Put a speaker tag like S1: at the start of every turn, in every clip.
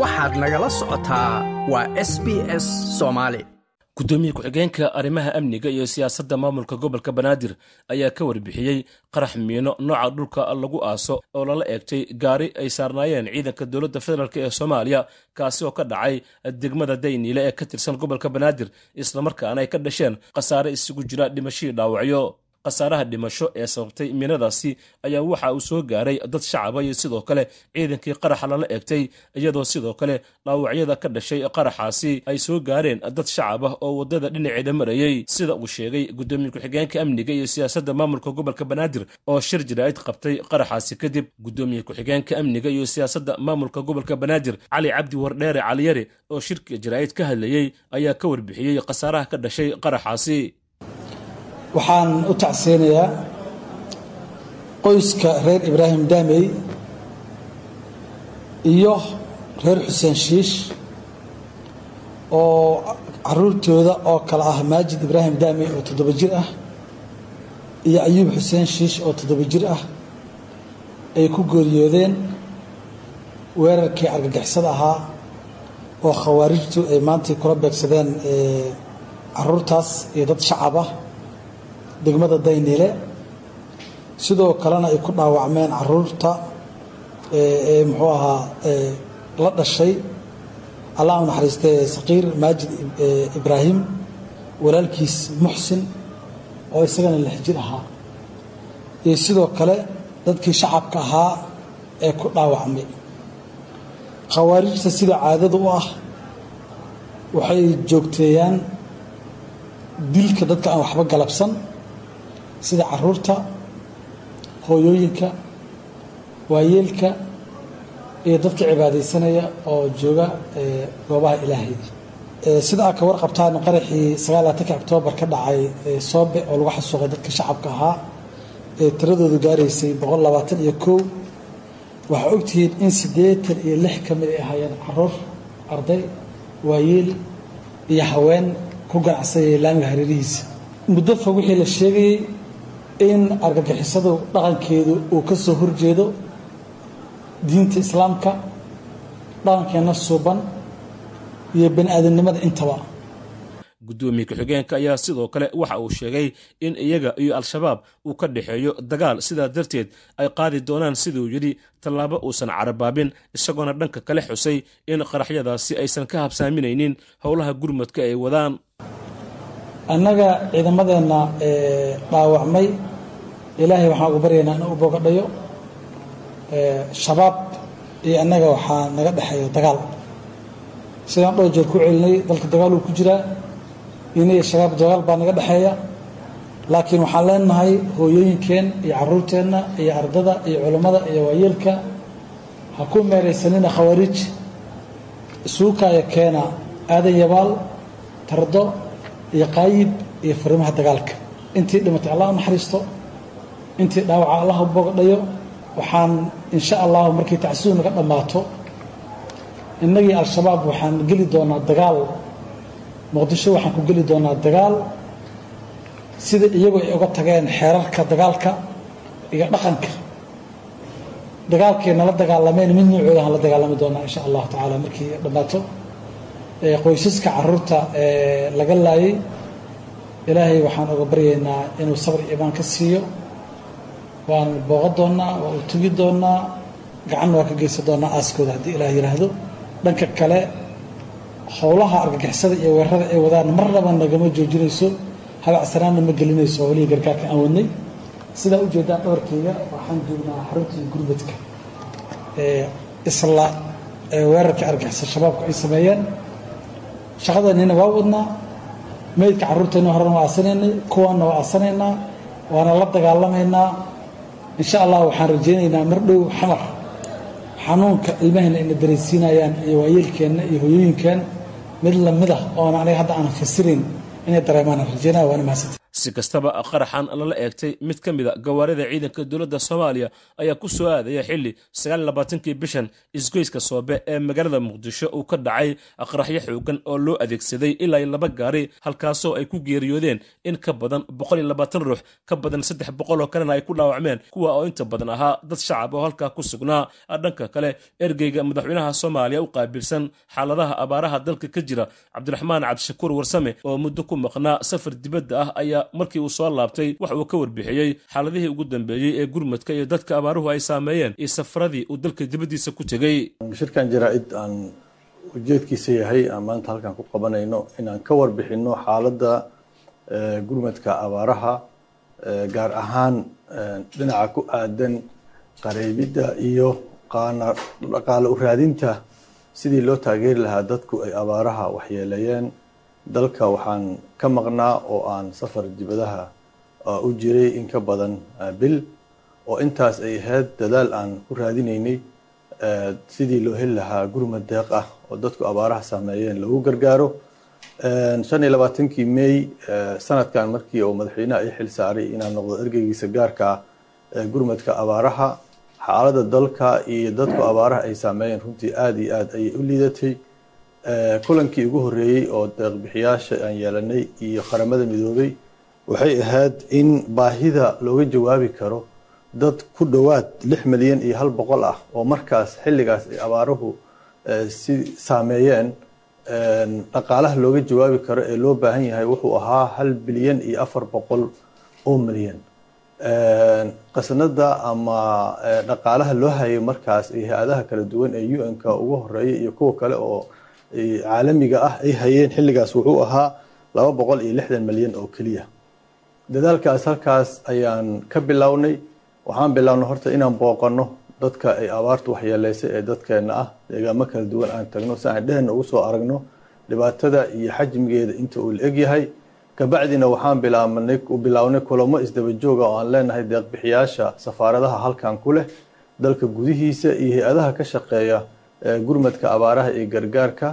S1: waxaad nagala socotaa waa s b s soomaali
S2: gudoomiye ku-xigeenka arrimaha amniga iyo siyaasadda maamulka gobolka banaadir ayaa ka warbixiyey qarax miino nooca dhulka lagu aaso oo lala eegtay gaari ay saarnaayeen ciidanka dowladda federaalk ee soomaaliya kaasi oo ka dhacay degmada dayniile ee ka tirsan gobolka banaadir islamarkaana ay ka dhasheen khasaare isugu jira dhimashadii dhaawacyo khasaaraha dhimasho ee sababtay miinadaasi ayaa waxa uu soo gaaray dad shacaba iyo sidoo kale ciidankii qaraxa lala eegtay iyadoo sidoo kale dhaawacyada ka dhashay qaraxaasi ay soo gaareen dad shacab ah oo waddada dhinaceeda marayey sida uu sheegay gudoomiye ku-xigeenka amniga iyo siyaasadda maamulka gobolka banaadir oo shir jaraa'id qabtay qaraxaasi kadib gudoomiye ku-xigeenka amniga iyo siyaasadda maamulka gobolka banaadir cali cabdi wardheere caliyare oo shirka jaraa'id ka hadlayey ayaa ka warbixiyey khasaaraha ka dhashay qaraxaasi
S3: waxaan u tacseenayaa qoyska reer ibraahim daamey iyo reer xuseen shiish oo caruurtooda oo kale ah maajid ibraahim daamey oo toddoba jir ah iyo ayuub xuseen shiish oo toddoba jir ah ay ku geeriyoodeen weerarkii argagixisada ahaa oo khawaarijtu ay maantay kula beegsadeen caruurtaas iyo dad shacab ah degmada dayniile sidoo kalena ay ku dhaawacmeen carruurta ee muxuu ahaa la dhashay allah u naxariistay saqiir maajid ibraahim walaalkiis muxsin oo isagana lix jir ahaa. Iyo sidoo kale dadkii shacabka ahaa ee ku dhaawacmay. Khawaarijta sida caadada u ah waxay joogteeyaan dilka dadka aan waxba galabsan sida carruurta hooyooyinka waayeelka iyo dadka cibaadaysanaya oo jooga goobaha ilaahay. Sida aad ka warqabtaan qaraxii sagaalaatanka oktoobar ka dhacay soobe oo lagu xasuuqay dadka shacabka ahaa ee tiradoodu gaaraysay boqol labaatan iyo kow. Waxaa ogtihiin in siddeetan iyo lix ka mid ay ahaayeen carruur arday waayeel iyo haween ku ganacsayay laamiga hareerihiisa muddo fog wixii la sheegayey in argagixisadu dhaqankeedu uu ka soo horjeedo diinta islaamka dhaqankeenna suuban iyo bani aadamnimada intaba.
S2: Gudoomiye ku-xigeenka ayaa sidoo kale waxa uu sheegay in iyaga iyo al-shabaab uu ka dhexeeyo dagaal sidaa darteed ay qaadi doonaan siduu yidhi tallaabo uusan carabaabin isagoona dhanka kale xusay in qaraxyadaasi aysan ka habsaaminaynin howlaha gurmadka ay wadaan
S3: annaga ciidamadeenna dhaawacmay. Ilaahay waxaan ugu baryaynaa inuu bogadhayo shabaab iyo annaga waxaa naga dhexeeya dagaal. Sidaan dhowr jeer ku celinay dalka dagaaluu ku jiraa. Ina shabaab dagaal baa naga dhexeeya. Laakiin waxaan leenahay hooyooyinkeen iyo caruurteenna iyo ardada iyo culammada iyo waayeelka ha ku meeraysanina khawaariij isuukaya keena aadan yabaal tardo iyo qaayib iyo fariimaha dagaalka. Intii dhimatay allah u naxariisto intii dhaawaca allah u bogadhayo waxaan insha allahu markii tacsidu naga dhammaato innagii al-shabaab waxaan geli doonaa dagaal. Muqdisho waxaan ku geli doonaa dagaal. Sida iyagu ay uga tageen xeerarka dagaalka iyo dhaqanka. Dagaalkay nala dagaalameen mid nuucooda aan la dagaalami doonaa insha allahu tacaala markii dhammaato qoysaska carruurta laga laayay ilaahay waxaan uga baryaynaa inuu sabr imaan ka siiyo. Waan booqan doonnaa waa u tugi doonnaa gacanna waa ka geysan doonnaa aaskooda haddii ilaah yidhaahdo dhanka kale howlaha argagixisada iyo weerarada ay wadaan marnaba nagama joojinayso habacsanaanna ma gelinayso howlihii gargaarka aan wadnay. Sidaa ujeedaan dhabarkeyga waxaan joognaa xaruntii gurmadka isla weerarka argagixisa shabaabku ay sameeyeen shaqadanina waa wadnaa meydka carruurteenna horena waa aasanaynay kuwaanna waa aasanaynaa waana la dagaalamaynaa. Insha allah waxaan rajaynaynaa mar dhow xamar xanuunka ilmaheenna ayna daraysiinayaan iyo waayeelkeenna iyo hoyooyinkeen mid la mid ah oona aniga hadda aanan fasirayn inay dareemaan rajaynaya waana mahadsanta
S2: si kastaba qaraxan lala eegtay mid ka mid a gawaarida ciidanka dowladda soomaaliya ayaa ku soo aadaya xilli sagaallabaatankii bishan isgoyska soobe ee magaalada muqdisho uu ka dhacay qaraxyo xoogan oo loo adeegsaday ilaa laba gaari halkaasoo ay ku geeriyoodeen in ka badan boqol iyo labaatan ruux ka badan saddex boqol oo kalena ay ku dhaawacmeen kuwa oo inta badan ahaa dad shacab oo halkaa ku sugnaa. Dhanka kale ergeyga madaxweynaha soomaaliya u qaabilsan xaaladaha abaaraha dalka ka jira cabdiraxmaan cabdishakuur warsame oo muddo ku maqnaa safar dibadda ah ayaa markii uu soo laabtay wax uu ka warbixiyey xaaladihii ugu dambeeyey ee gurmadka iyo dadka abaaruhu ay saameeyeen iyo safaradii uu dalka dibaddiisa ku tegey
S4: shirkan jaraa-id aan ujeedkiisa yahay aan maanta halkan ku qabanayno inaan ka warbixino xaaladda gurmadka abaaraha gaar ahaan dhinaca ku aadan qareybidda iyo dhaqaale u raadinta sidii loo taageeri lahaa dadku ay abaaraha waxyeeleeyeen dalka waxaan ka maqnaa oo aan safar dibadaha u jiray in ka badan bil oo intaas ay ahayd dadaal aan ku raadinaynay sidii loo heli lahaa gurmad deeq ah oo dadku abaaraha saameeyeen lagu gargaaro. Shan iyo labaatankii may sanadkan markii uu madaxweynaha ay xil saaray inaan noqdo ergeygiisa gaarka ah gurmadka abaaraha xaaladda dalka iyo dadku abaaraha ay saameeyeen runtii aada iyo aad ayay u liidatay kulankii ugu horreeyey oo deeqbixiyaasha aan yeelanay iyo qaramada midoobay waxay ahayd in baahida looga jawaabi karo dad ku dhowaad lix milyan iyo hal boqol ah oo markaas xilligaas ay abaaruhu si saameeyeen dhaqaalaha looga jawaabi karo ee loo baahan yahay wuxuu ahaa hal bilyan iyo afar boqol oo milyan. Qasnada ama dhaqaalaha loo hayay markaas iyo hay'adaha kala duwan ee un-ka ugu horreeya iyo kuwa kale oo caalamiga ah ay hayeen xilligaas wuxuu ahaa laba boqol iyo lixdan milyan oo keliya. Dadaalkaas halkaas ayaan ka bilownay. Waxaan bilownay horta inaan booqano dadka ay abaartu waxyeeleysay ee dadkeena ah deegaamo kala duwan aan tagno si aan dhehena ugu soo aragno dhibaatada iyo xajmigeeda inta uu la egyahay kabacdina waxaan bilaabnay bilownay kulamo isdaba jooga oo aan leenahay deeqbixiyaasha safaaradaha halkan ku leh dalka gudihiisa iyo hay'adaha ka shaqeeya gurmadka abaaraha iyo gargaarka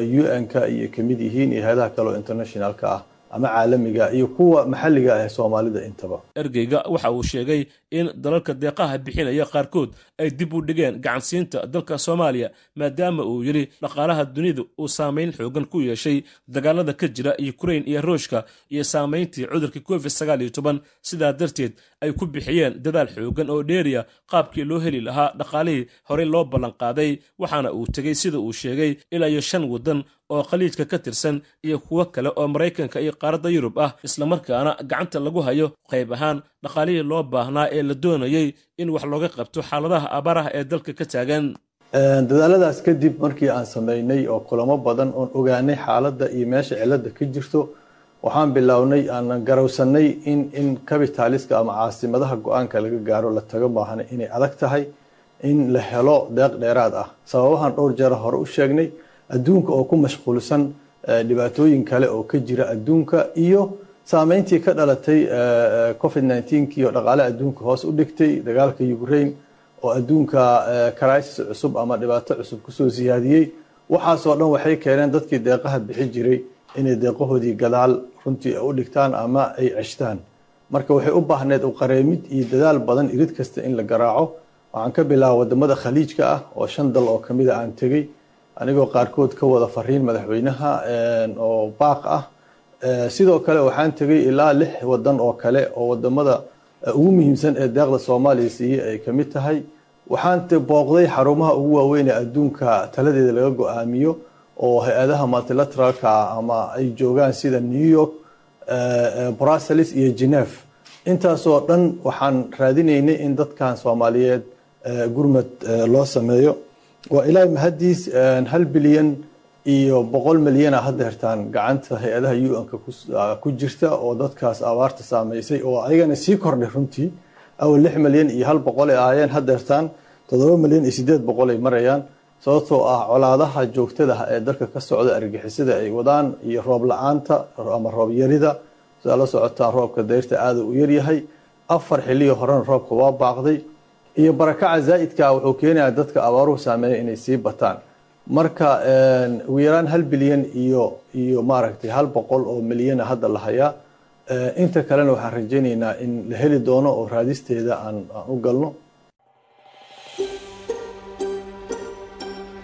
S4: un-ka iyo ka mid yihiin iyo hay'adaha kale oo internationalka ah ama caalamiga iyo kuwa maxalliga ah ee soomaalida intaba.
S2: Ergeyga waxa uu sheegay in dalalka deeqaha bixinaya qaarkood ay dib u dhigeen gacansiinta dalka soomaaliya maadaama uu yidhi dhaqaalaha dunidu uu saamayn xoogan ku yeeshay dagaalada ka jira ukrain iyo ruushka iyo saamayntii cudurka covid sagaal iyo toban. Sidaa darteed ay ku bixiyeen dadaal xoogan oo dheeriya qaabkii loo heli lahaa dhaqaalihii horey loo ballanqaaday waxaana uu tegey sida uu sheegay ilaa iyo shan waddan oo khaliijka ka tirsan iyo kuwo kale oo maraykanka iyo qaaradda yurub ah islamarkaana gacanta lagu hayo qayb ahaan dhaqaalihii loo baahnaa ee la doonayey in wax looga qabto xaaladaha abaaraha ee dalka ka taagan.
S4: Dadaaladaas kadib markii aan sameynay oo kulamo badan oon ogaanay xaaladda iyo meesha cilada ka jirto waxaan bilownay aan garowsanay in in kabitaaliska ama caasimadaha go'aanka laga gaaro la tago maahana inay adag tahay in la helo deeq dheeraad ah. Sababahan dhowr jeer hore u sheegnay adduunka oo ku mashquulsan dhibaatooyin kale oo ka jira adduunka iyo saameyntii ka dhalatay covid nneteen-kii oo dhaqaale adduunka hoos u dhigtay dagaalka ukraine oo adduunka crisis cusub ama dhibaato cusub ku soo siyaadiyey. Waxaasoo dhan waxay keeneen dadkii deeqaha bixi jiray inay deeqahoodii gadaal runtii u dhigtaan ama ay ceshtaan. Marka waxay u baahneed u qareemid iyo dadaal badan irid kasta in la garaaco. Waxaan ka bilaaba waddamada khaliijka ah oo shan dal oo kamida aan tegey anigoo qaarkood ka wada fariin madaxweynaha oo baaq ah. Sidoo kale waxaan tegey ilaa lix wadan oo kale oo waddamada ugu muhiimsan ee deeqda soomaaliya siiyey ay ka mid tahay. Waxaan booqday xarumaha ugu waaweyn ee adduunka taladeeda laga go'aamiyo oo hay'adaha multilateralka ama ay joogaan sida new york brussels iyo geneve intaasoo dhan waxaan raadinaynay in dadkan soomaaliyeed gurmad loo sameeyo. Waa ilaahay mahadiis hal bilyan iyo boqol milyana hadda hertaan gacanta hay'adaha un-ka ku jirta oo dadkaas abaarta saameysay oo ayagana sii kordhay runtii. Awal lix milyan iyo hal boqol ay ahaayeen hadda hertaan toddoba milyan iyo sideed boqol ay marayaan sababtoo ah colaadaha joogtadaha ee dalka ka socda argixisada ay wadaan iyo roob la'aanta ama roob yarida. Sidaa la socotaan roobka dayrta aada u yaryahay afar xiliyo horena roobka waa baaqday. Iyo barakaca zaa'idka wuxuu keenayaa dadka abaaruhu saameeya inay sii bataan. Marka ugu yaraan hal bilyan iyo iyo maaragtay hal boqol oo milyana hadda la hayaa inta kalena waxaan rajaynaynaa in la heli doono oo raadisteeda aan u galno